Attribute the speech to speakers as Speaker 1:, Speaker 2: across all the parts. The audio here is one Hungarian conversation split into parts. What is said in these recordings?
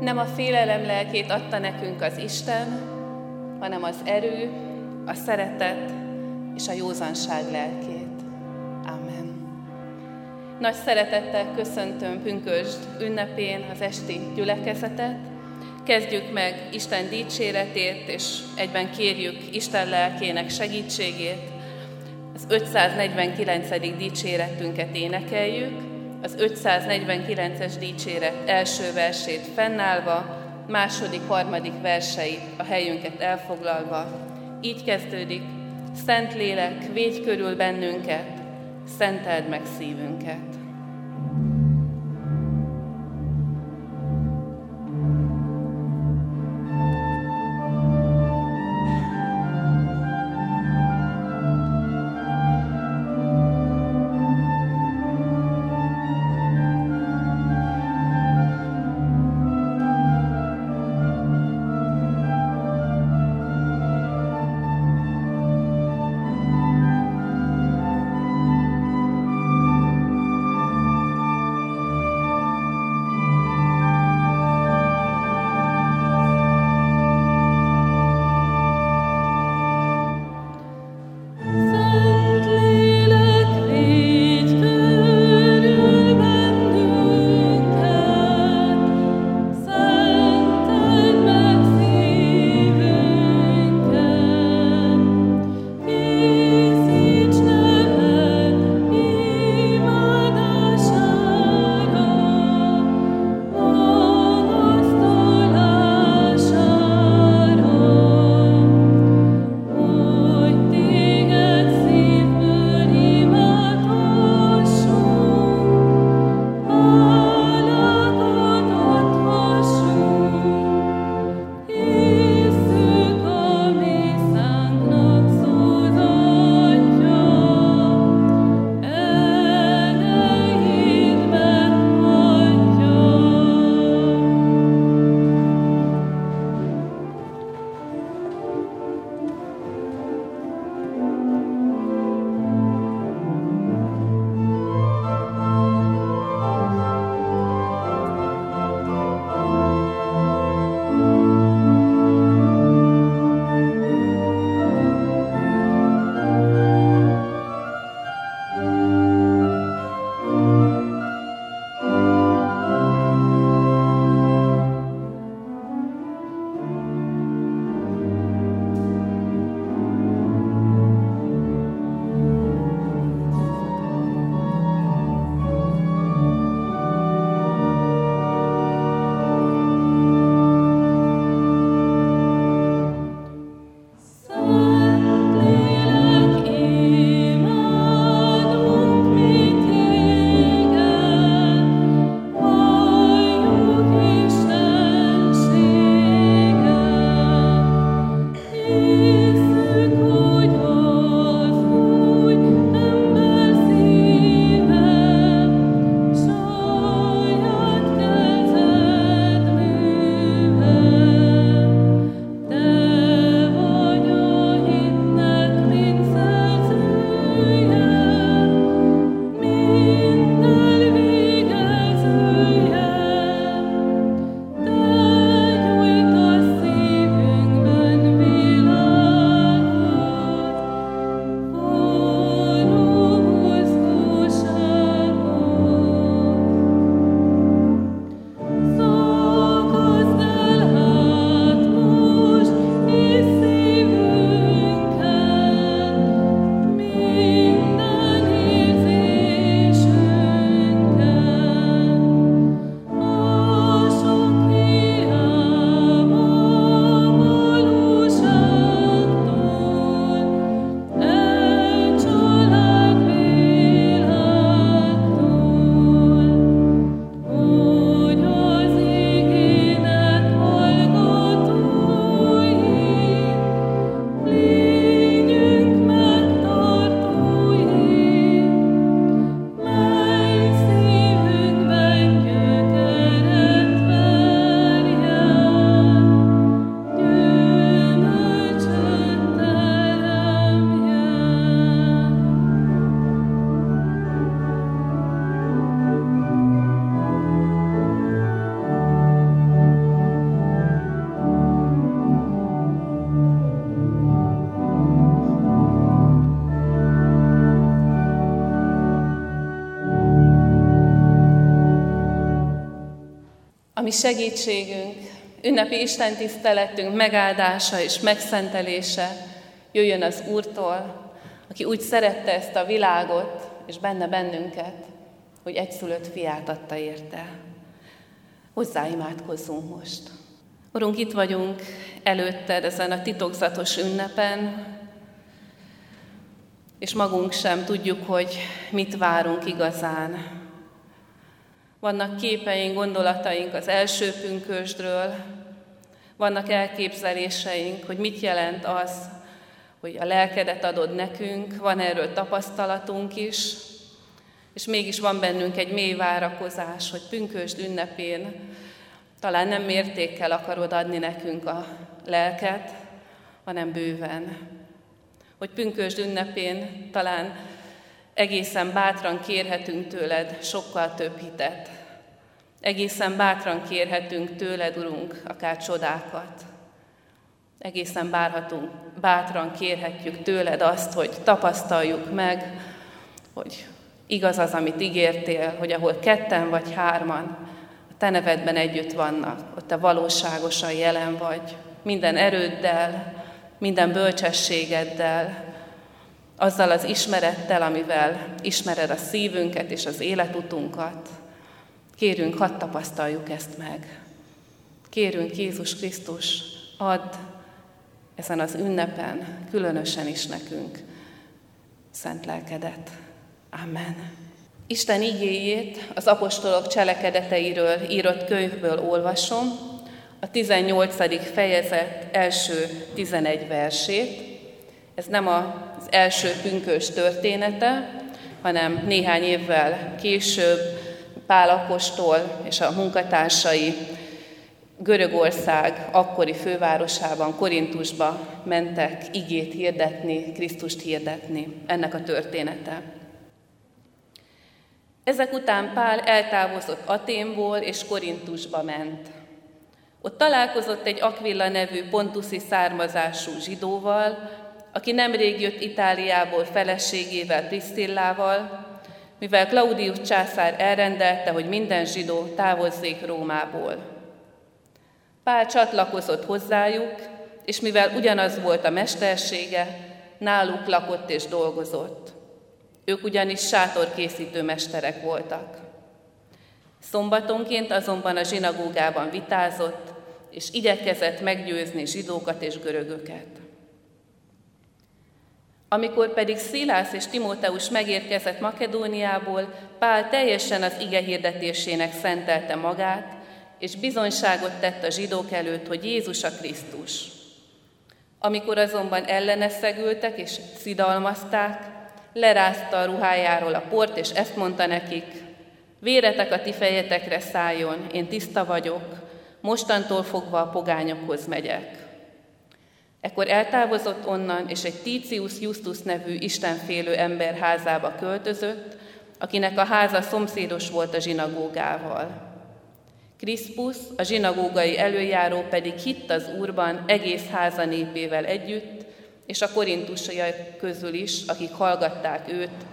Speaker 1: Nem a félelem lelkét adta nekünk az Isten, hanem az erő, a szeretet és a józanság lelkét. Amen. Nagy szeretettel köszöntöm pünkösd ünnepén az esti gyülekezetet. Kezdjük meg Isten dicséretét, és egyben kérjük Isten lelkének segítségét. Az 549. dicséretünket énekeljük, az 549-es dicséret első versét fennállva, második, harmadik verseit a helyünket elfoglalva. Így kezdődik, Szent Lélek, védj körül bennünket, szenteld meg szívünket. Segítségünk, ünnepi Isten tiszteletünk megáldása és megszentelése jöjjön az Úrtól, aki úgy szerette ezt a világot, és benne bennünket, hogy egyszülött fiát adta érte. Hozzá imádkozzunk most. Urunk, itt vagyunk előtted ezen a titokzatos ünnepen, és magunk sem tudjuk, hogy mit várunk igazán. Vannak képeink, gondolataink az első pünkösdről, vannak elképzeléseink, hogy mit jelent az, hogy a lelkedet adod nekünk, van erről tapasztalatunk is, és mégis van bennünk egy mély várakozás, hogy pünkösd ünnepén talán nem mértékkel akarod adni nekünk a lelket, hanem bőven. Hogy pünkösd ünnepén talán egészen bátran kérhetünk tőled sokkal több hitet. Egészen bátran kérhetünk tőled, Urunk, akár csodákat. Egészen bárhatunk, bátran kérhetjük tőled azt, hogy tapasztaljuk meg, hogy igaz az, amit ígértél, hogy ahol ketten vagy hárman a te nevedben együtt vannak, ott te valóságosan jelen vagy, minden erőddel, minden bölcsességeddel, azzal az ismerettel, amivel ismered a szívünket és az életutunkat. Kérünk, hadd tapasztaljuk ezt meg. Kérünk, Jézus Krisztus, add ezen az ünnepen, különösen is nekünk, szent lelkedet. Amen. Isten igéjét az apostolok cselekedeteiről írott könyvből olvasom, a 18. fejezet első 11 versét. Ez nem az első pünkös története, hanem néhány évvel később Pál apostol és a munkatársai Görögország akkori fővárosában, Korintusba mentek igét hirdetni, Krisztust hirdetni. Ennek a története. Ezek után Pál eltávozott Aténból és Korintusba ment. Ott találkozott egy Aquilla nevű pontuszi származású zsidóval, aki nemrég jött Itáliából feleségével, Priscillával, mivel Claudius császár elrendelte, hogy minden zsidó távozzék Rómából. Pál csatlakozott hozzájuk, és mivel ugyanaz volt a mestersége, náluk lakott és dolgozott. Ők ugyanis sátorkészítő mesterek voltak. Szombatonként azonban a zsinagógában vitázott, és igyekezett meggyőzni zsidókat és görögöket. Amikor pedig Szilász és Timóteus megérkezett Makedóniából, Pál teljesen az ige hirdetésének szentelte magát, és bizonyságot tett a zsidók előtt, hogy Jézus a Krisztus. Amikor azonban ellene szegültek és szidalmazták, lerázta a ruhájáról a port, és ezt mondta nekik, véretek a ti fejetekre szálljon, én tiszta vagyok, mostantól fogva a pogányokhoz megyek. Ekkor eltávozott onnan, és egy Tícius Justus nevű istenfélő ember házába költözött, akinek a háza szomszédos volt a zsinagógával. Kriszpus, a zsinagógai előjáró pedig hitt az Úrban egész háza népével együtt, és a korintusiak közül is, akik hallgatták őt,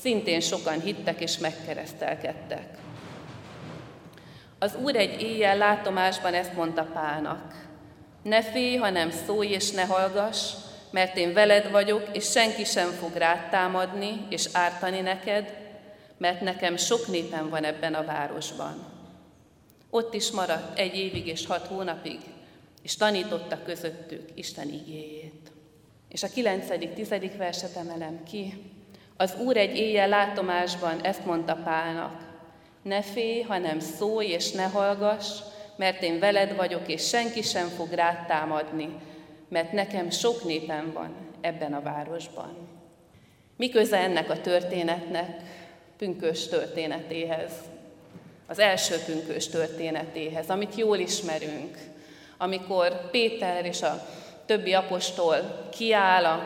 Speaker 1: szintén sokan hittek és megkeresztelkedtek. Az Úr egy éjjel látomásban ezt mondta Pálnak. Ne félj, hanem szólj és ne hallgass, mert én veled vagyok, és senki sem fog rád támadni és ártani neked, mert nekem sok népem van ebben a városban. Ott is maradt egy évig és hat hónapig, és tanította közöttük Isten igéjét. És a kilencedik, tizedik verset emelem ki. Az Úr egy éjjel látomásban ezt mondta Pálnak, ne félj, hanem szólj és ne hallgass, mert én veled vagyok, és senki sem fog rád támadni, mert nekem sok népem van ebben a városban. Mi köze ennek a történetnek pünkös történetéhez? az első pünkös történetéhez, amit jól ismerünk, amikor Péter és a többi apostol kiáll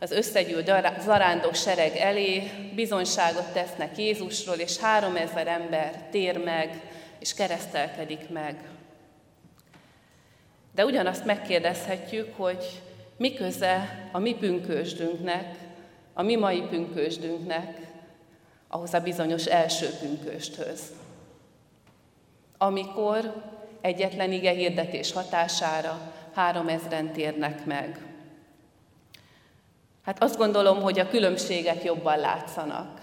Speaker 1: az összegyűlt zarándok sereg elé, bizonyságot tesznek Jézusról, és három ezer ember tér meg, és keresztelkedik meg. De ugyanazt megkérdezhetjük, hogy mi köze a mi pünkösdünknek, a mi mai pünkösdünknek ahhoz a bizonyos első pünkösthöz amikor egyetlen ige hirdetés hatására három ezren térnek meg. Hát azt gondolom, hogy a különbségek jobban látszanak.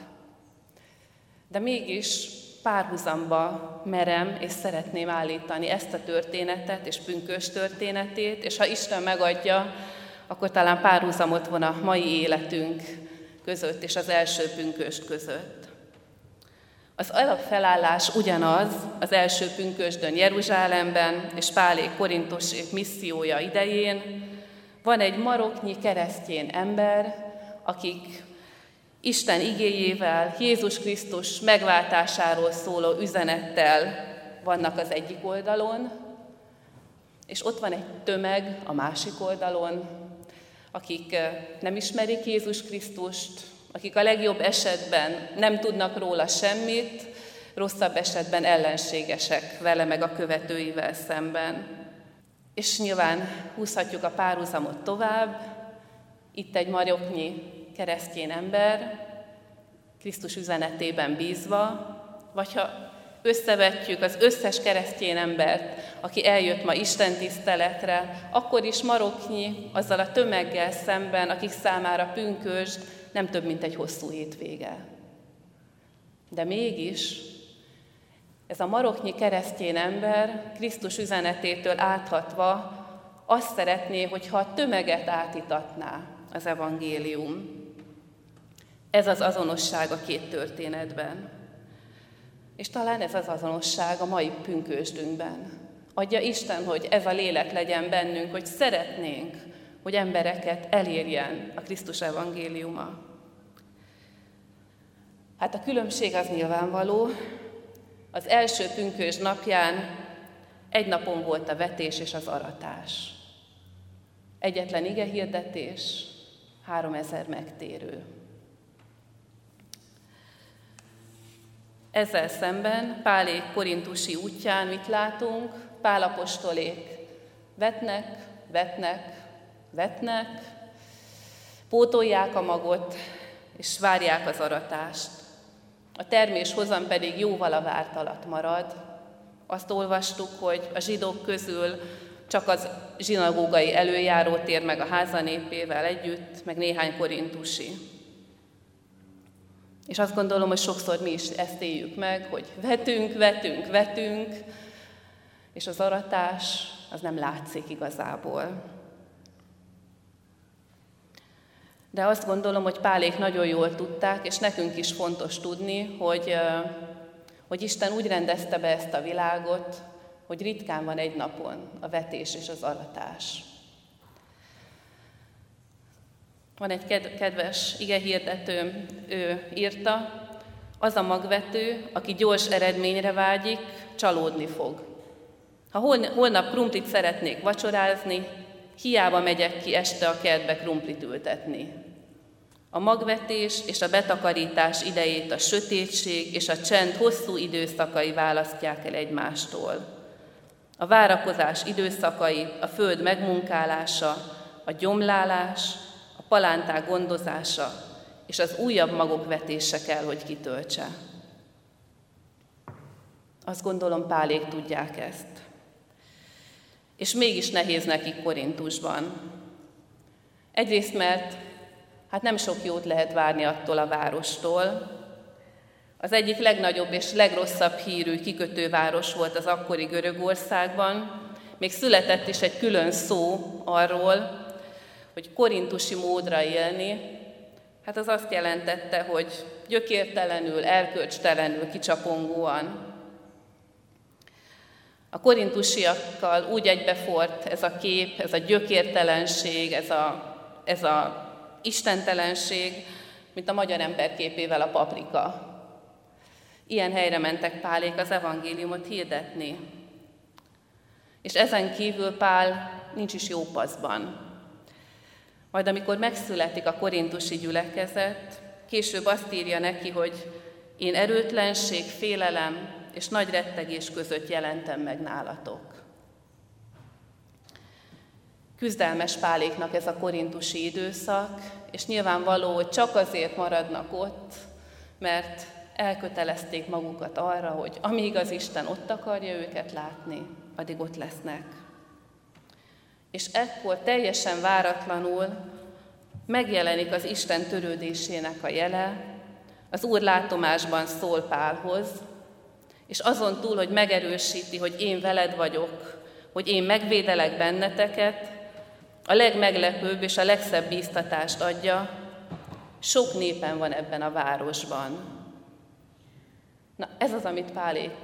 Speaker 1: De mégis párhuzamba merem és szeretném állítani ezt a történetet és pünkös történetét, és ha Isten megadja, akkor talán párhuzamot von a mai életünk között és az első pünköst között. Az alapfelállás ugyanaz az első pünkösdön Jeruzsálemben és Pálé Korintus missziója idején. Van egy maroknyi keresztjén ember, akik Isten igéjével, Jézus Krisztus megváltásáról szóló üzenettel vannak az egyik oldalon, és ott van egy tömeg a másik oldalon, akik eh, nem ismerik Jézus Krisztust, akik a legjobb esetben nem tudnak róla semmit, rosszabb esetben ellenségesek vele meg a követőivel szemben. És nyilván húzhatjuk a párhuzamot tovább. Itt egy maroknyi keresztjén ember, Krisztus üzenetében bízva, vagy ha összevetjük az összes keresztjén embert, aki eljött ma Isten tiszteletre, akkor is maroknyi azzal a tömeggel szemben, akik számára pünkösd, nem több, mint egy hosszú hétvége. De mégis ez a maroknyi keresztjén ember Krisztus üzenetétől áthatva azt szeretné, hogyha a tömeget átitatná az evangélium. Ez az azonosság a két történetben. És talán ez az azonosság a mai pünkösdünkben. Adja Isten, hogy ez a lélek legyen bennünk, hogy szeretnénk, hogy embereket elérjen a Krisztus evangéliuma. Hát a különbség az nyilvánvaló. Az első pünkös napján egy napon volt a vetés és az aratás. Egyetlen ige hirdetés, három ezer megtérő. Ezzel szemben Pálék korintusi útján mit látunk? Pálapostolék vetnek, vetnek, vetnek, pótolják a magot, és várják az aratást. A termés hozam pedig jóval a várt alatt marad. Azt olvastuk, hogy a zsidók közül csak az zsinagógai előjáró tér meg a házanépével együtt, meg néhány korintusi. És azt gondolom, hogy sokszor mi is ezt éljük meg, hogy vetünk, vetünk, vetünk, és az aratás az nem látszik igazából. De azt gondolom, hogy Pálék nagyon jól tudták, és nekünk is fontos tudni, hogy, hogy Isten úgy rendezte be ezt a világot, hogy ritkán van egy napon a vetés és az aratás. Van egy kedves igehirdetőm, ő írta, az a magvető, aki gyors eredményre vágyik, csalódni fog. Ha holnap krumplit szeretnék vacsorázni, hiába megyek ki este a kertbe krumplit ültetni. A magvetés és a betakarítás idejét a sötétség és a csend hosszú időszakai választják el egymástól. A várakozás időszakai, a föld megmunkálása, a gyomlálás, palánták gondozása és az újabb magok vetése kell, hogy kitöltse. Azt gondolom, pálék tudják ezt. És mégis nehéz nekik Korintusban. Egyrészt, mert hát nem sok jót lehet várni attól a várostól. Az egyik legnagyobb és legrosszabb hírű kikötőváros volt az akkori Görögországban. Még született is egy külön szó arról, hogy korintusi módra élni, hát az azt jelentette, hogy gyökértelenül, erkölcstelenül, kicsapongóan. A korintusiakkal úgy egybefort ez a kép, ez a gyökértelenség, ez a, ez a istentelenség, mint a magyar ember képével a paprika. Ilyen helyre mentek Pálék az evangéliumot hirdetni. És ezen kívül Pál nincs is jó paszban. Majd amikor megszületik a korintusi gyülekezet, később azt írja neki, hogy én erőtlenség, félelem és nagy rettegés között jelentem meg nálatok. Küzdelmes páléknak ez a korintusi időszak, és nyilvánvaló, hogy csak azért maradnak ott, mert elkötelezték magukat arra, hogy amíg az Isten ott akarja őket látni, addig ott lesznek. És ekkor teljesen váratlanul megjelenik az Isten törődésének a jele, az Úr látomásban szól Pálhoz, és azon túl, hogy megerősíti, hogy én veled vagyok, hogy én megvédelek benneteket, a legmeglepőbb és a legszebb bíztatást adja, sok népen van ebben a városban. Na ez az, amit Pálék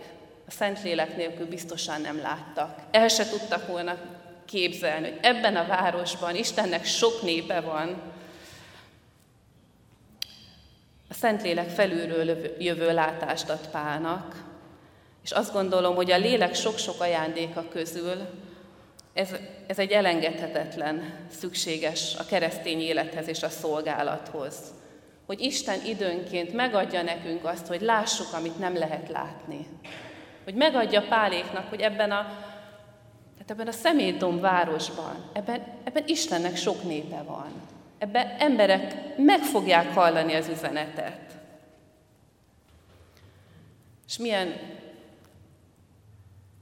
Speaker 1: a Szentlélek nélkül biztosan nem láttak. El se tudtak volna képzelni, hogy ebben a városban Istennek sok népe van. A Szentlélek felülről jövő látást ad Pálnak, és azt gondolom, hogy a lélek sok-sok ajándéka közül ez, ez egy elengedhetetlen, szükséges a keresztény élethez és a szolgálathoz. Hogy Isten időnként megadja nekünk azt, hogy lássuk, amit nem lehet látni. Hogy megadja Páléknak, hogy ebben a, tehát ebben a szemétdom városban, ebben, ebben Istennek sok népe van. Ebben emberek meg fogják hallani az üzenetet. És milyen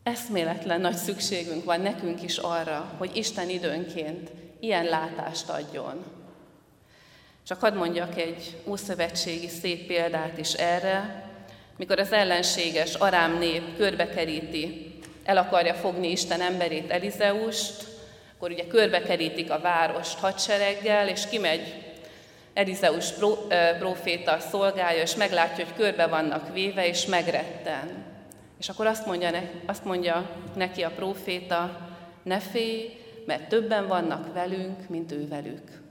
Speaker 1: eszméletlen nagy szükségünk van nekünk is arra, hogy Isten időnként ilyen látást adjon. Csak hadd mondjak egy ószövetségi szép példát is erre, mikor az ellenséges arám nép körbekeríti, el akarja fogni Isten emberét, Elizeust, akkor ugye körbekerítik a várost hadsereggel, és kimegy Elizeus proféta szolgálja, és meglátja, hogy körbe vannak véve, és megretten. És akkor azt mondja, ne, azt mondja neki a próféta, ne félj, mert többen vannak velünk, mint ő velük.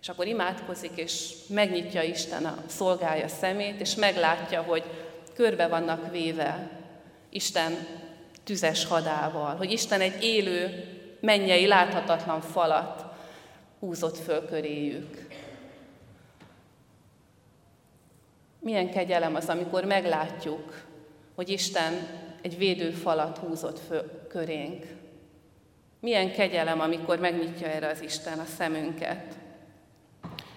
Speaker 1: És akkor imádkozik, és megnyitja Isten a szolgája szemét, és meglátja, hogy körbe vannak véve Isten tüzes hadával, hogy Isten egy élő, mennyei, láthatatlan falat húzott föl köréjük. Milyen kegyelem az, amikor meglátjuk, hogy Isten egy védőfalat húzott föl körénk. Milyen kegyelem, amikor megnyitja erre az Isten a szemünket.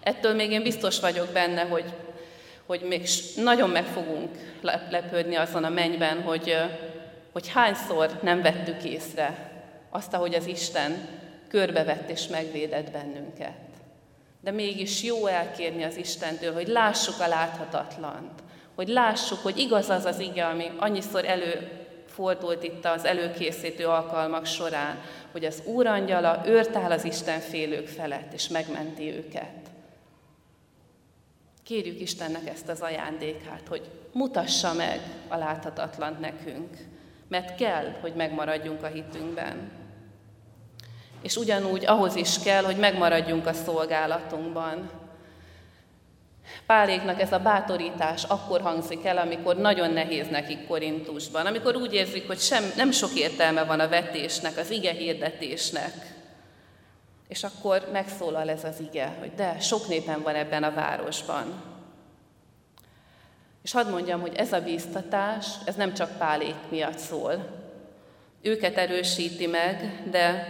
Speaker 1: Ettől még én biztos vagyok benne, hogy, hogy még nagyon meg fogunk lepődni azon a mennyben, hogy, hogy hányszor nem vettük észre azt, ahogy az Isten körbevett és megvédett bennünket. De mégis jó elkérni az Istentől, hogy lássuk a láthatatlant, hogy lássuk, hogy igaz az az ige, ami annyiszor előfordult itt az előkészítő alkalmak során, hogy az Úr angyala őrt áll az Isten félők felett, és megmenti őket. Kérjük Istennek ezt az ajándékát, hogy mutassa meg a láthatatlant nekünk, mert kell, hogy megmaradjunk a hitünkben. És ugyanúgy ahhoz is kell, hogy megmaradjunk a szolgálatunkban, Páléknak ez a bátorítás akkor hangzik el, amikor nagyon nehéz nekik Korintusban, amikor úgy érzik, hogy sem, nem sok értelme van a vetésnek, az ige hirdetésnek. És akkor megszólal ez az ige, hogy de, sok népen van ebben a városban. És hadd mondjam, hogy ez a bíztatás, ez nem csak Pálék miatt szól. Őket erősíti meg, de,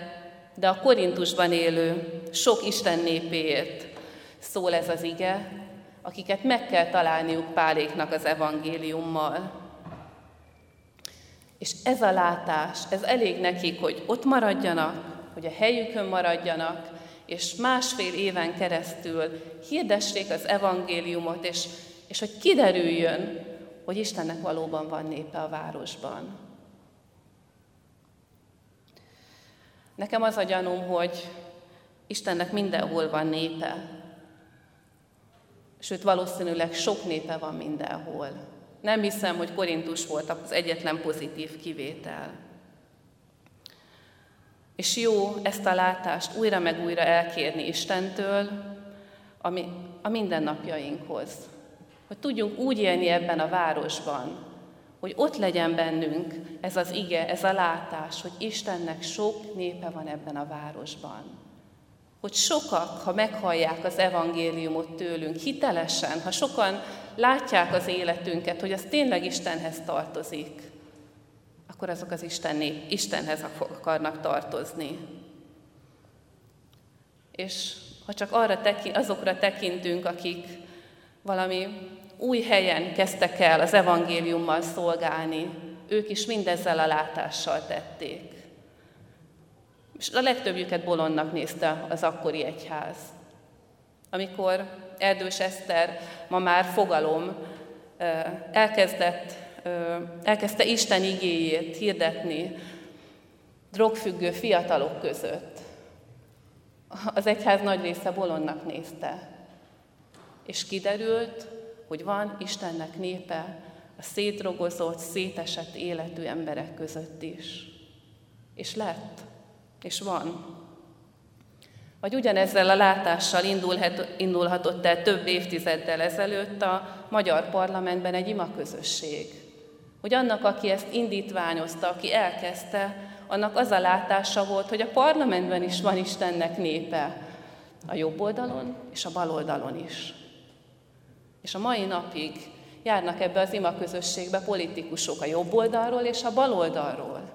Speaker 1: de a Korintusban élő sok Isten népéért szól ez az ige, akiket meg kell találniuk Páléknak az evangéliummal. És ez a látás, ez elég nekik, hogy ott maradjanak, hogy a helyükön maradjanak, és másfél éven keresztül hirdessék az evangéliumot, és, és hogy kiderüljön, hogy Istennek valóban van népe a városban. Nekem az a gyanúm, hogy Istennek mindenhol van népe, sőt valószínűleg sok népe van mindenhol. Nem hiszem, hogy Korintus volt az egyetlen pozitív kivétel. És jó ezt a látást újra meg újra elkérni Istentől ami, a mindennapjainkhoz. Hogy tudjunk úgy élni ebben a városban, hogy ott legyen bennünk ez az ige, ez a látás, hogy Istennek sok népe van ebben a városban hogy sokak, ha meghallják az evangéliumot tőlünk hitelesen, ha sokan látják az életünket, hogy az tényleg Istenhez tartozik, akkor azok az Isten nép, Istenhez akarnak tartozni. És ha csak arra tekint, azokra tekintünk, akik valami új helyen kezdtek el az evangéliummal szolgálni, ők is mindezzel a látással tették. És a legtöbbjüket bolondnak nézte az akkori egyház. Amikor Erdős Eszter, ma már fogalom, elkezdett, elkezdte Isten igéjét hirdetni drogfüggő fiatalok között, az egyház nagy része bolondnak nézte. És kiderült, hogy van Istennek népe a szétdrogozott, szétesett életű emberek között is. És lett, és van. Vagy ugyanezzel a látással indulhat, indulhatott el több évtizeddel ezelőtt a magyar parlamentben egy ima közösség. Hogy annak, aki ezt indítványozta, aki elkezdte, annak az a látása volt, hogy a parlamentben is van Istennek népe, a jobb oldalon és a bal oldalon is. És a mai napig járnak ebbe az ima közösségbe politikusok a jobb oldalról és a bal oldalról.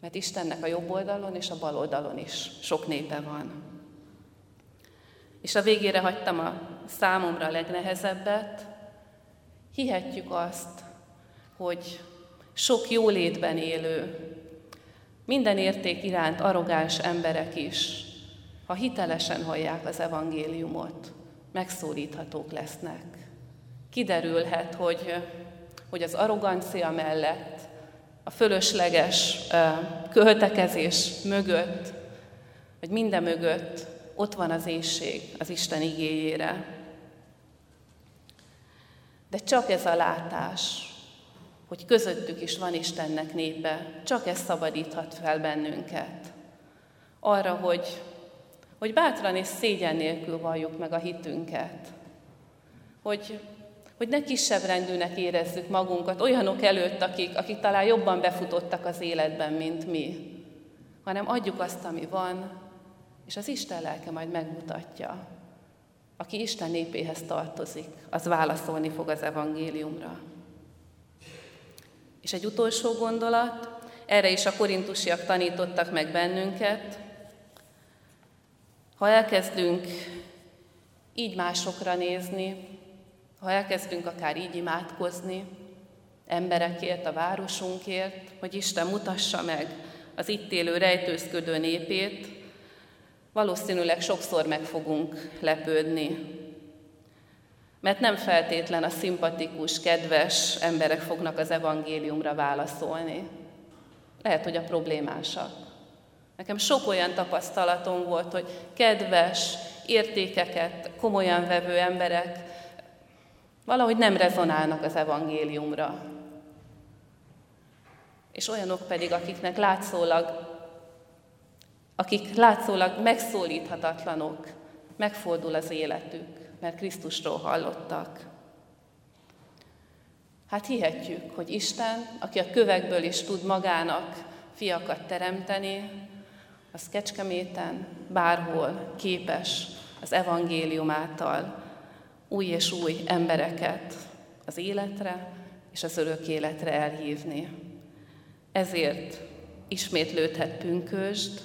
Speaker 1: Mert Istennek a jobb oldalon és a bal oldalon is sok népe van. És a végére hagytam a számomra a legnehezebbet. Hihetjük azt, hogy sok jólétben élő, minden érték iránt arrogáns emberek is, ha hitelesen hallják az evangéliumot, megszólíthatók lesznek. Kiderülhet, hogy, hogy az arrogancia mellett, a fölösleges költekezés mögött, vagy minden mögött ott van az éjség az Isten igéjére. De csak ez a látás, hogy közöttük is van Istennek népe, csak ez szabadíthat fel bennünket. Arra, hogy, hogy bátran és szégyen nélkül valljuk meg a hitünket. Hogy, hogy ne kisebb rendűnek érezzük magunkat olyanok előtt, akik, akik talán jobban befutottak az életben, mint mi, hanem adjuk azt, ami van, és az Isten lelke majd megmutatja. Aki Isten népéhez tartozik, az válaszolni fog az evangéliumra. És egy utolsó gondolat, erre is a korintusiak tanítottak meg bennünket. Ha elkezdünk így másokra nézni, ha elkezdünk akár így imádkozni, emberekért, a városunkért, hogy Isten mutassa meg az itt élő rejtőzködő népét, valószínűleg sokszor meg fogunk lepődni, mert nem feltétlen a szimpatikus, kedves emberek fognak az evangéliumra válaszolni. Lehet, hogy a problémásak. Nekem sok olyan tapasztalatom volt, hogy kedves, értékeket komolyan vevő emberek valahogy nem rezonálnak az evangéliumra. És olyanok pedig, akiknek látszólag, akik látszólag megszólíthatatlanok, megfordul az életük mert Krisztusról hallottak. Hát hihetjük, hogy Isten, aki a kövekből is tud magának fiakat teremteni, az Kecskeméten bárhol képes az evangélium által új és új embereket az életre és az örök életre elhívni. Ezért ismétlődhet pünkösd,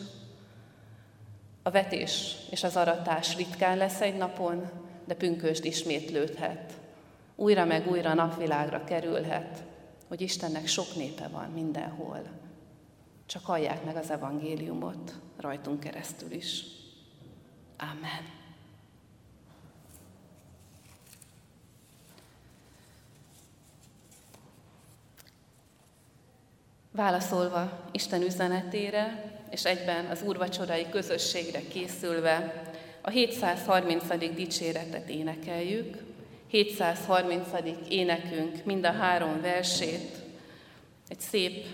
Speaker 1: a vetés és az aratás ritkán lesz egy napon, de pünkösd ismétlődhet. Újra meg újra napvilágra kerülhet, hogy Istennek sok népe van mindenhol. Csak hallják meg az evangéliumot rajtunk keresztül is. Amen. Válaszolva Isten üzenetére, és egyben az úrvacsorai közösségre készülve, a 730. dicséretet énekeljük, 730. énekünk mind a három versét, egy szép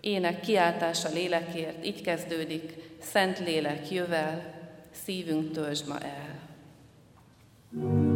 Speaker 1: ének kiáltása lélekért, így kezdődik, Szent Lélek jövel, szívünk töltsd ma el. thank you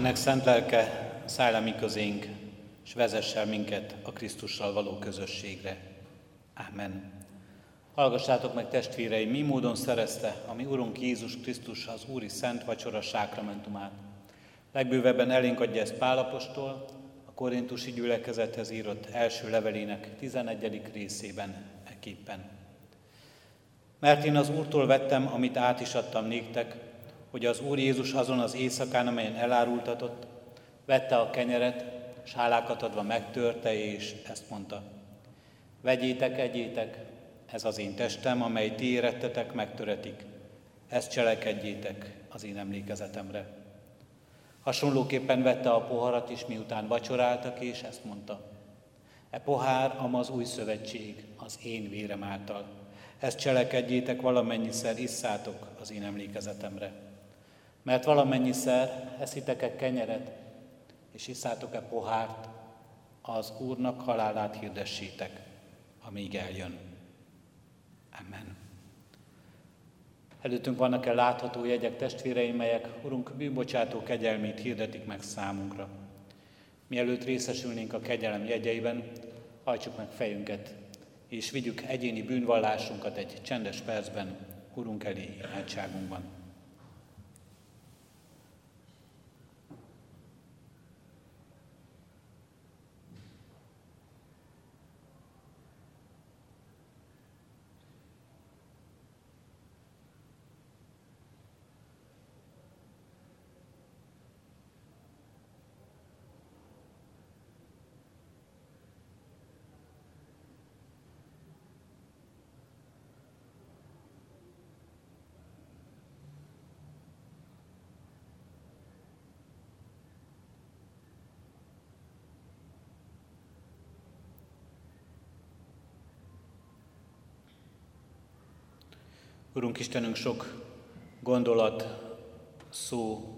Speaker 2: Istennek szent lelke szállj mi közénk, és vezessel minket a Krisztussal való közösségre. Amen. Hallgassátok meg testvéreim, mi módon szerezte a mi Urunk Jézus Krisztus az Úri Szent Vacsora sákramentumát. Legbővebben elénk adja ezt Pálapostól, a korintusi gyülekezethez írott első levelének 11. részében eképpen. Mert én az Úrtól vettem, amit át is adtam néktek, hogy az Úr Jézus azon az éjszakán, amelyen elárultatott, vette a kenyeret, s hálákat adva megtörte, és ezt mondta. Vegyétek, egyétek, ez az én testem, amely ti érettetek, megtöretik. Ezt cselekedjétek az én emlékezetemre. Hasonlóképpen vette a poharat is, miután vacsoráltak, és ezt mondta. E pohár, am az új szövetség, az én vérem által. Ezt cselekedjétek, valamennyiszer isszátok az én emlékezetemre. Mert valamennyiszer eszitek-e kenyeret, és isszátok-e pohárt, az Úrnak halálát hirdessétek, amíg eljön. Amen. Előttünk vannak-e látható jegyek, testvéreim, melyek Urunk bűnbocsátó kegyelmét hirdetik meg számunkra. Mielőtt részesülnénk a kegyelem jegyeiben, hajtsuk meg fejünket, és vigyük egyéni bűnvallásunkat egy csendes percben Urunk elé imádságunkban. Urunk Istenünk, sok gondolat, szó,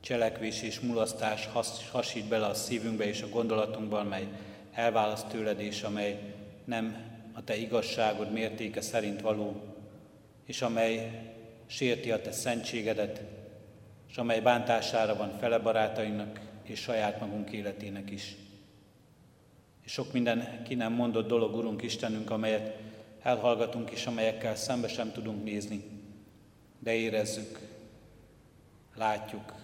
Speaker 2: cselekvés és mulasztás has, hasít bele a szívünkbe és a gondolatunkban, mely elválaszt tőled, és amely nem a te igazságod mértéke szerint való, és amely sérti a te szentségedet, és amely bántására van fele barátainak és saját magunk életének is. És sok minden ki nem mondott dolog, Urunk Istenünk, amelyet elhallgatunk és amelyekkel szembe sem tudunk nézni, de érezzük, látjuk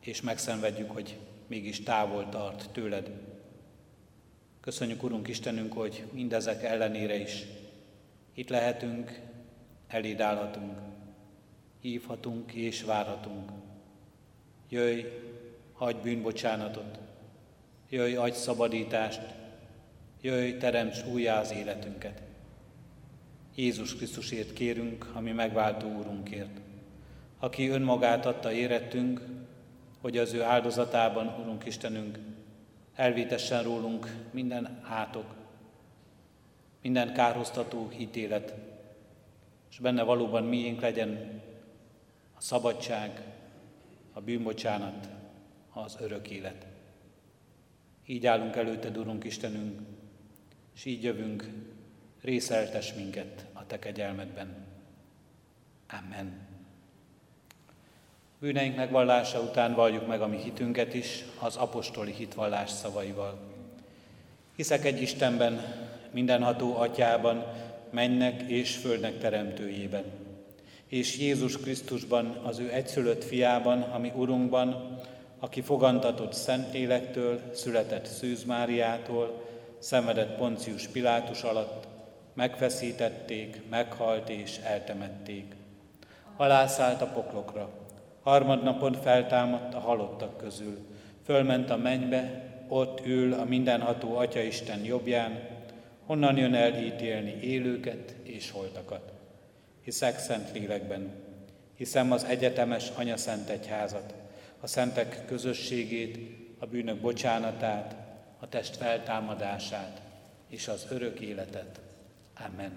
Speaker 2: és megszenvedjük, hogy mégis távol tart tőled. Köszönjük, Urunk Istenünk, hogy mindezek ellenére is itt lehetünk, eléd állhatunk, hívhatunk és várhatunk. Jöjj, hagy bűnbocsánatot, jöjj, adj szabadítást, jöjj, teremts újjá az életünket. Jézus Krisztusért kérünk, ami megváltó Úrunkért, aki önmagát adta érettünk, hogy az ő áldozatában, Urunk Istenünk, elvétessen rólunk minden átok, minden kárhoztató ítélet, és benne valóban miénk legyen a szabadság, a bűnbocsánat, az örök élet. Így állunk előtted, Urunk Istenünk, és így jövünk részeltes minket a Te kegyelmedben. Amen. Bűneink megvallása után valljuk meg a mi hitünket is az apostoli hitvallás szavaival. Hiszek egy Istenben, mindenható atyában, mennek és földnek teremtőjében, és Jézus Krisztusban, az ő egyszülött fiában, ami Urunkban, aki fogantatott Szentlélektől, született Szűz Máriától, szenvedett Poncius Pilátus alatt, megfeszítették, meghalt és eltemették. Alászállt a poklokra, harmadnapon feltámadt a halottak közül, fölment a mennybe, ott ül a mindenható Atya Isten jobbján, honnan jön el ítélni élőket és holtakat. Hiszek szent lélekben, hiszem az egyetemes Anya Szent Egyházat, a szentek közösségét, a bűnök bocsánatát, a test feltámadását és az örök életet. Amen.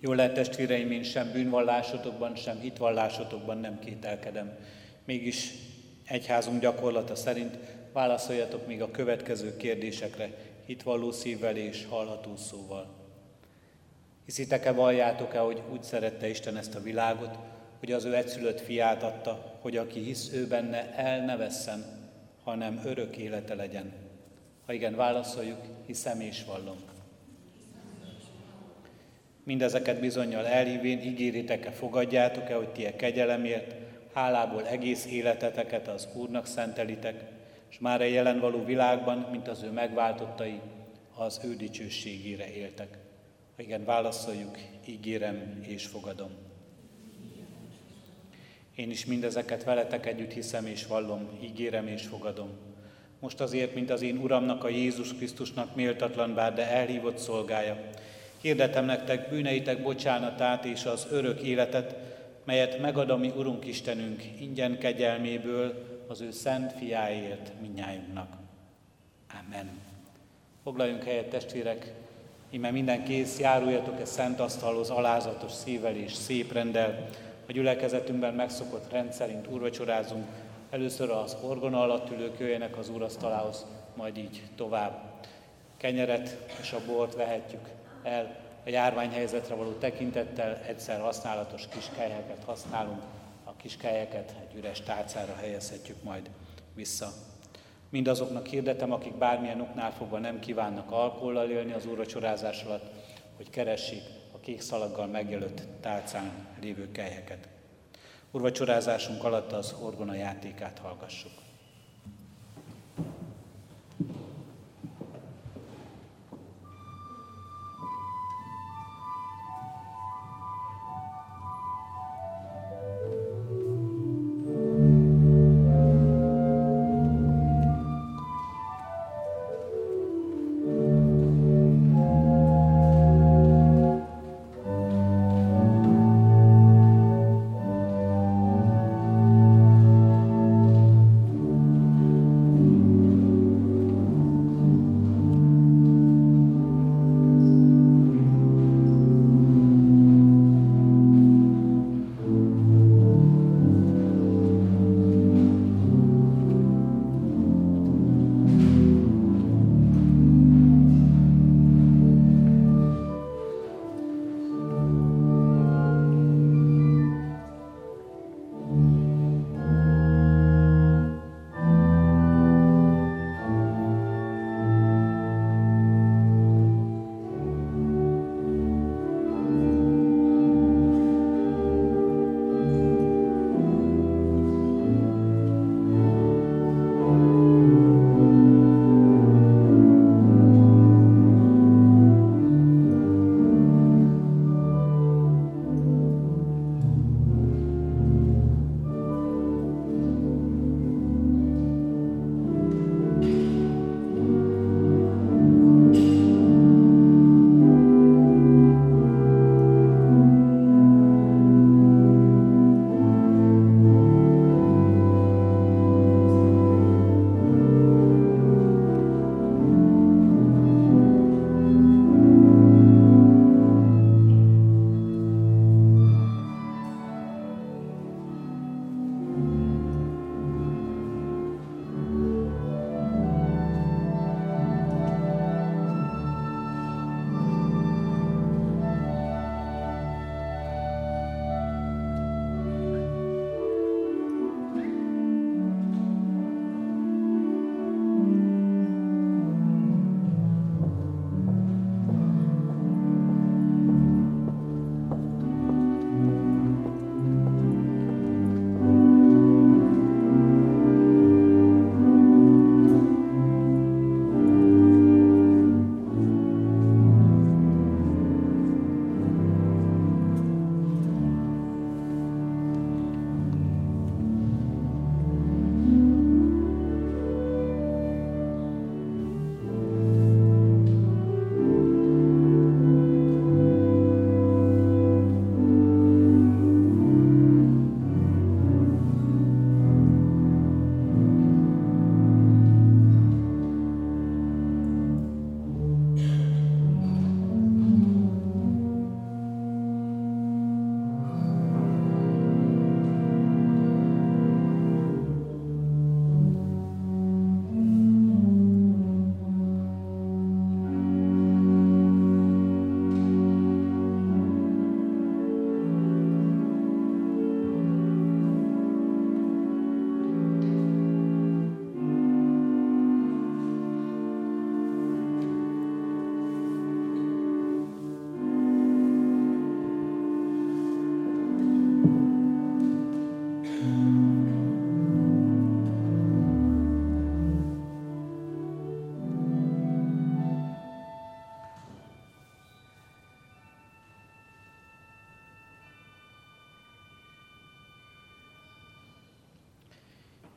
Speaker 2: Jó lehet testvéreim, én sem bűnvallásotokban, sem hitvallásotokban nem kételkedem. Mégis egyházunk gyakorlata szerint válaszoljatok még a következő kérdésekre hitvalló szívvel és hallható szóval. Hiszitek-e, valljátok-e, hogy úgy szerette Isten ezt a világot, hogy az ő egyszülött fiát adta, hogy aki hisz ő benne, el ne vesszen, hanem örök élete legyen. Ha igen, válaszoljuk, hiszem és vallom. Mindezeket bizonyal elhívén ígéritek-e, fogadjátok-e, hogy ti a kegyelemért, hálából egész életeteket az Úrnak szentelitek, és már a jelen való világban, mint az ő megváltottai, az ő dicsőségére éltek. Igen, válaszoljuk, ígérem és fogadom. Én is mindezeket veletek együtt hiszem és vallom, ígérem és fogadom. Most azért, mint az én Uramnak, a Jézus Krisztusnak méltatlan bár, de elhívott szolgája, hirdetem nektek bűneitek bocsánatát és az örök életet, melyet megad a mi Urunk Istenünk ingyen kegyelméből az ő szent fiáért minnyájunknak. Amen. Foglaljunk helyet, testvérek, íme minden kész, járuljatok e szent asztalhoz alázatos szívvel és szép rendel. A gyülekezetünkben megszokott rendszerint úrvacsorázunk. Először az orgona alatt ülők jöjjenek az úrasztalához, majd így tovább. Kenyeret és a bort vehetjük el. A járványhelyzetre való tekintettel egyszer használatos kiskelyheket használunk, a kiskelyeket egy üres tálcára helyezhetjük majd vissza. Mindazoknak hirdetem, akik bármilyen oknál fogva nem kívánnak alkollal élni az úrvacsorázás alatt, hogy keressék a kék szalaggal megjelölt tálcán lévő kelyheket. Úrvacsorázásunk alatt az orgona játékát hallgassuk.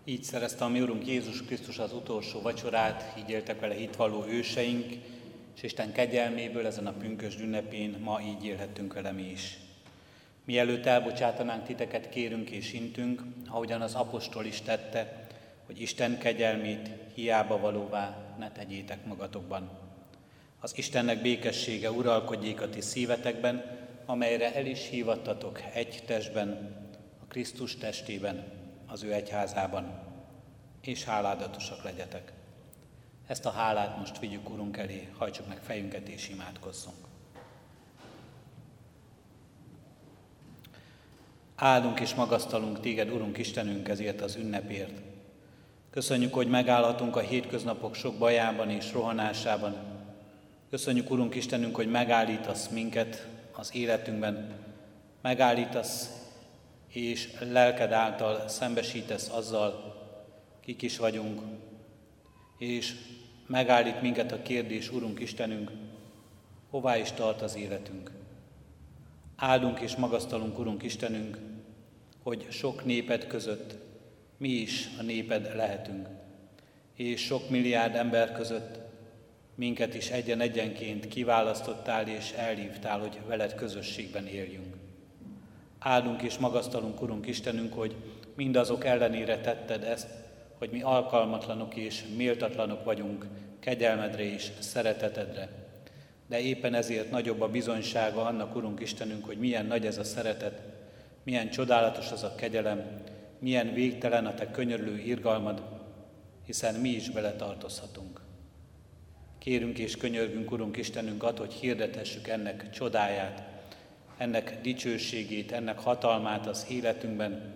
Speaker 2: Így szerezte a mi Urunk Jézus Krisztus az utolsó vacsorát, így éltek vele hitvalló őseink, és Isten kegyelméből ezen a pünkös ünnepén ma így élhettünk vele mi is. Mielőtt elbocsátanánk titeket, kérünk és intünk, ahogyan az apostol is tette, hogy Isten kegyelmét hiába valóvá ne tegyétek magatokban. Az Istennek békessége uralkodjék a ti szívetekben, amelyre el is hívattatok egy testben, a Krisztus testében, az ő egyházában, és háládatosak legyetek. Ezt a hálát most vigyük Urunk elé, hajtsuk meg fejünket és imádkozzunk. Áldunk és magasztalunk Téged, Urunk Istenünk, ezért az ünnepért. Köszönjük, hogy megállhatunk a hétköznapok sok bajában és rohanásában. Köszönjük, Urunk Istenünk, hogy megállítasz minket az életünkben. Megállítasz és lelked által szembesítesz azzal, kik is vagyunk, és megállít minket a kérdés, Urunk Istenünk, hová is tart az életünk. Áldunk és magasztalunk, Urunk Istenünk, hogy sok néped között mi is a néped lehetünk, és sok milliárd ember között minket is egyen-egyenként kiválasztottál és elhívtál, hogy veled közösségben éljünk. Áldunk és magasztalunk, Urunk Istenünk, hogy mindazok ellenére tetted ezt, hogy mi alkalmatlanok és méltatlanok vagyunk kegyelmedre és szeretetedre. De éppen ezért nagyobb a bizonysága annak, Urunk Istenünk, hogy milyen nagy ez a szeretet, milyen csodálatos az a kegyelem, milyen végtelen a Te könyörülő irgalmad, hiszen mi is beletartozhatunk. Kérünk és könyörgünk, Urunk Istenünk, ad, hogy hirdetessük ennek csodáját, ennek dicsőségét, ennek hatalmát az életünkben,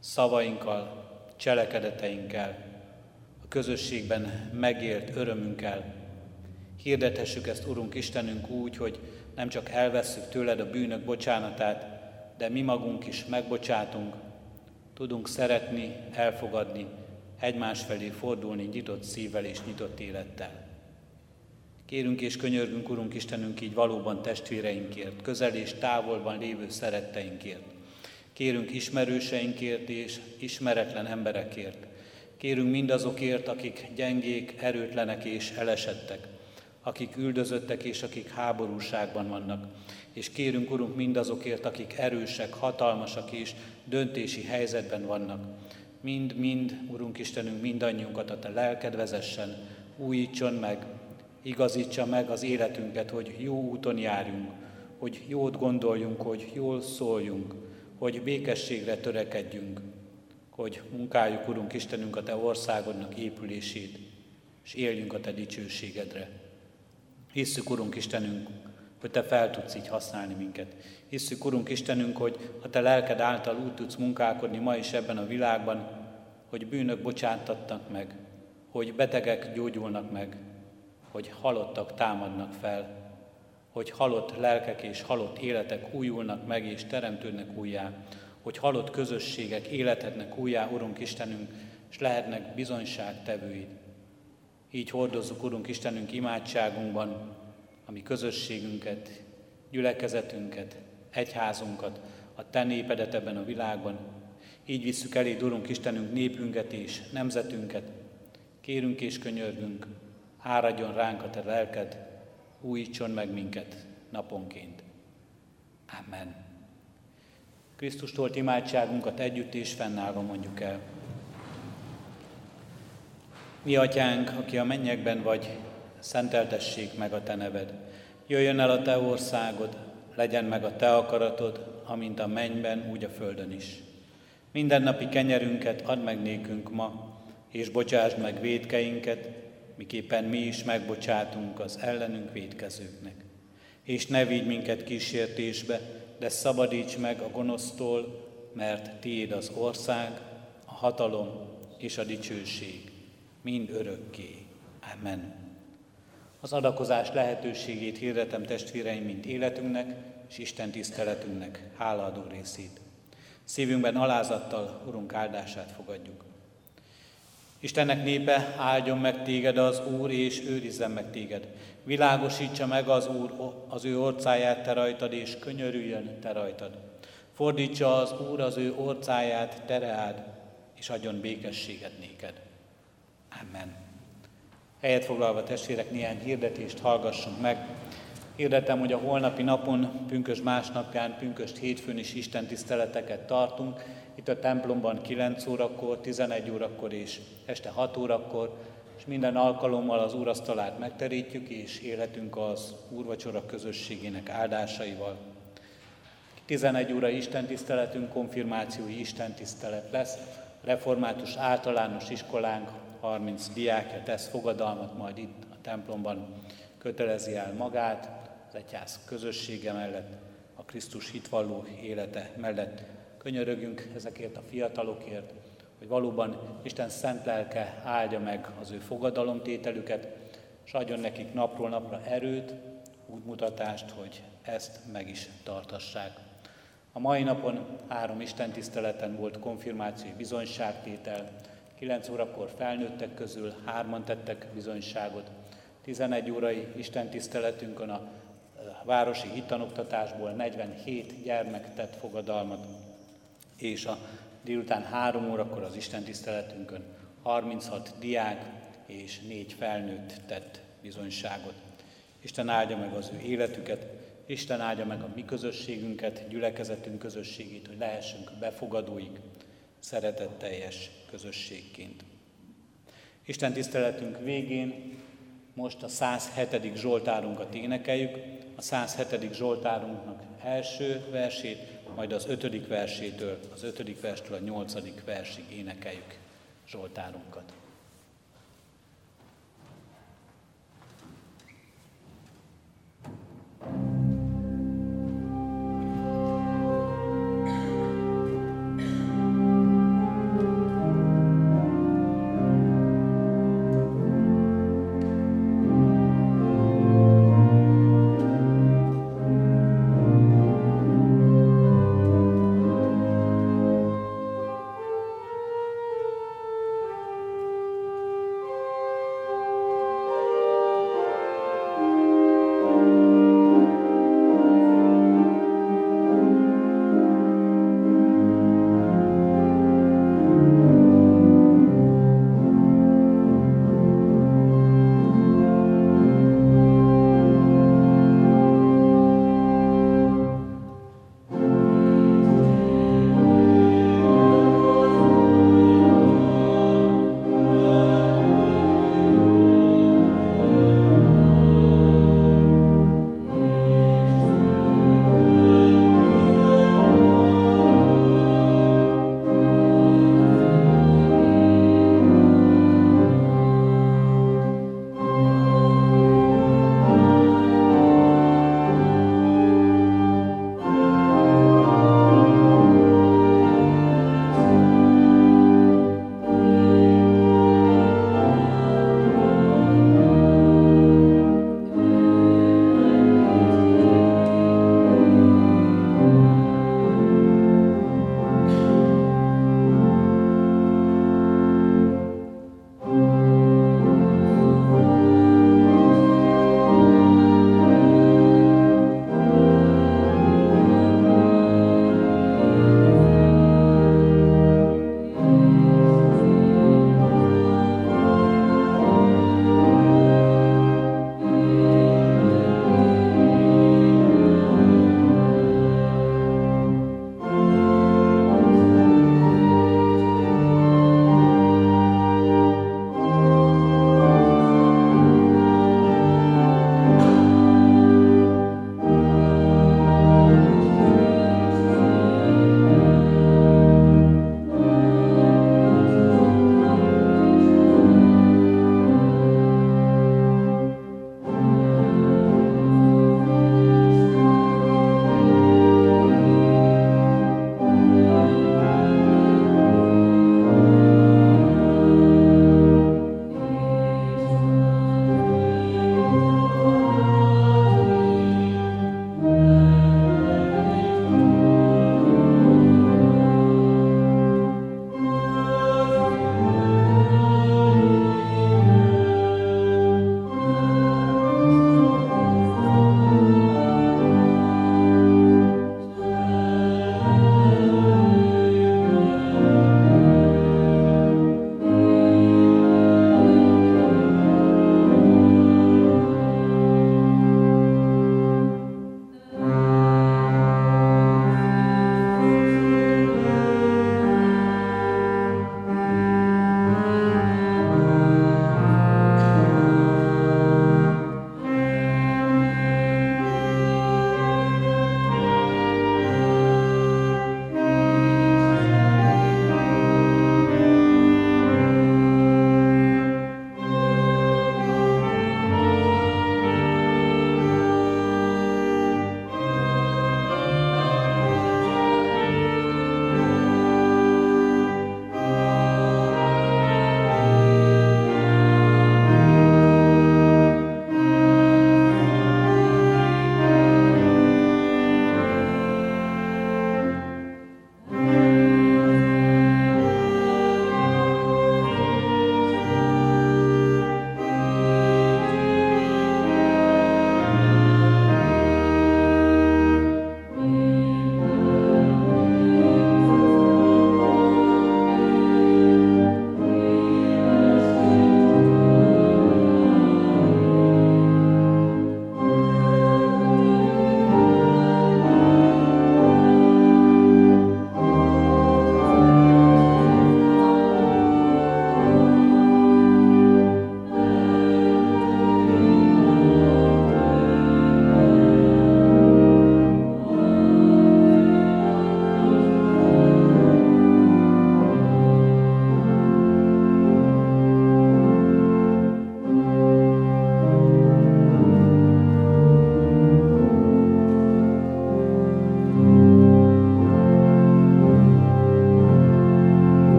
Speaker 2: szavainkkal, cselekedeteinkkel, a közösségben megélt örömünkkel. Hirdethessük ezt, Urunk Istenünk, úgy, hogy nem csak elvesszük tőled a bűnök bocsánatát, de mi magunk is megbocsátunk, tudunk szeretni, elfogadni, egymás felé fordulni nyitott szívvel és nyitott élettel. Kérünk és könyörgünk, Urunk Istenünk, így valóban testvéreinkért, közel és távolban lévő szeretteinkért. Kérünk ismerőseinkért és ismeretlen emberekért. Kérünk mindazokért, akik gyengék, erőtlenek és elesettek, akik üldözöttek és akik háborúságban vannak. És kérünk, Urunk, mindazokért, akik erősek, hatalmasak és döntési helyzetben vannak. Mind-mind, Urunk Istenünk, mindannyiunkat a Te lelked vezessen, újítson meg, igazítsa meg az életünket, hogy jó úton járjunk, hogy jót gondoljunk, hogy jól szóljunk, hogy békességre törekedjünk, hogy munkáljuk, Urunk Istenünk, a Te országodnak épülését, és éljünk a Te dicsőségedre. Hisszük, Urunk Istenünk, hogy Te fel tudsz így használni minket. Hisszük, Urunk Istenünk, hogy a Te lelked által úgy tudsz munkálkodni ma is ebben a világban, hogy bűnök bocsántatnak meg, hogy betegek gyógyulnak meg, hogy halottak támadnak fel, hogy halott lelkek és halott életek újulnak meg és teremtődnek újjá, hogy halott közösségek életednek újjá, Urunk Istenünk, és lehetnek bizonyságtevőid. Így hordozzuk, Urunk Istenünk, imádságunkban, ami közösségünket, gyülekezetünket, egyházunkat, a Te népedet ebben a világban. Így visszük elé, Urunk Istenünk, népünket és nemzetünket. Kérünk és könyörgünk, áradjon ránk a Te lelked, újítson meg minket naponként. Amen. Krisztus tolt imádságunkat együtt és fennállva mondjuk el. Mi atyánk, aki a mennyekben vagy, szenteltessék meg a Te neved. Jöjjön el a Te országod, legyen meg a Te akaratod, amint a mennyben, úgy a földön is. Minden napi kenyerünket add meg nékünk ma, és bocsásd meg védkeinket, miképpen mi is megbocsátunk az ellenünk védkezőknek. És ne vigy minket kísértésbe, de szabadíts meg a gonosztól, mert Tiéd az ország, a hatalom és a dicsőség, mind örökké. Amen. Az adakozás lehetőségét hirdetem testvéreim, mint életünknek és Isten tiszteletünknek hálaadó részét. Szívünkben alázattal Urunk áldását fogadjuk. Istennek népe, áldjon meg téged az Úr, és őrizzen meg téged. Világosítsa meg az Úr az ő orcáját te rajtad, és könyörüljön te rajtad. Fordítsa az Úr az ő orcáját te reád, és és adjon békességet néked. Amen. Helyet foglalva testvérek, néhány hirdetést hallgassunk meg. Hirdetem, hogy a holnapi napon, pünkös másnapján, pünköst hétfőn is Isten tiszteleteket tartunk. Itt a templomban 9 órakor, 11 órakor és este 6 órakor, és minden alkalommal az úrasztalát megterítjük, és életünk az úrvacsora közösségének áldásaival. 11 óra Isten tiszteletünk, konfirmációi Isten tisztelet lesz. Református általános iskolánk 30 diákja tesz fogadalmat, majd itt a templomban kötelezi el magát, az egyház közössége mellett, a Krisztus hitvalló élete mellett. Könyörögünk ezekért a fiatalokért, hogy valóban Isten szent lelke áldja meg az ő fogadalomtételüket, és adjon nekik napról napra erőt, útmutatást, hogy ezt meg is tartassák. A mai napon három Isten tiszteleten volt konfirmációi bizonyságtétel, 9 órakor felnőttek közül hárman tettek bizonyságot, 11 órai Isten tiszteletünkön a városi hittanoktatásból 47 gyermek tett fogadalmat, és a délután 3 órakor az Isten tiszteletünkön 36 diák és 4 felnőtt tett bizonyságot. Isten áldja meg az ő életüket, Isten áldja meg a mi közösségünket, gyülekezetünk közösségét, hogy lehessünk befogadóik, szeretetteljes közösségként. Isten tiszteletünk végén most a 107. Zsoltárunkat énekeljük, a 107. Zsoltárunknak első versét, majd az 5. versétől, az 5. verstől a 8. versig énekeljük Zsoltárunkat.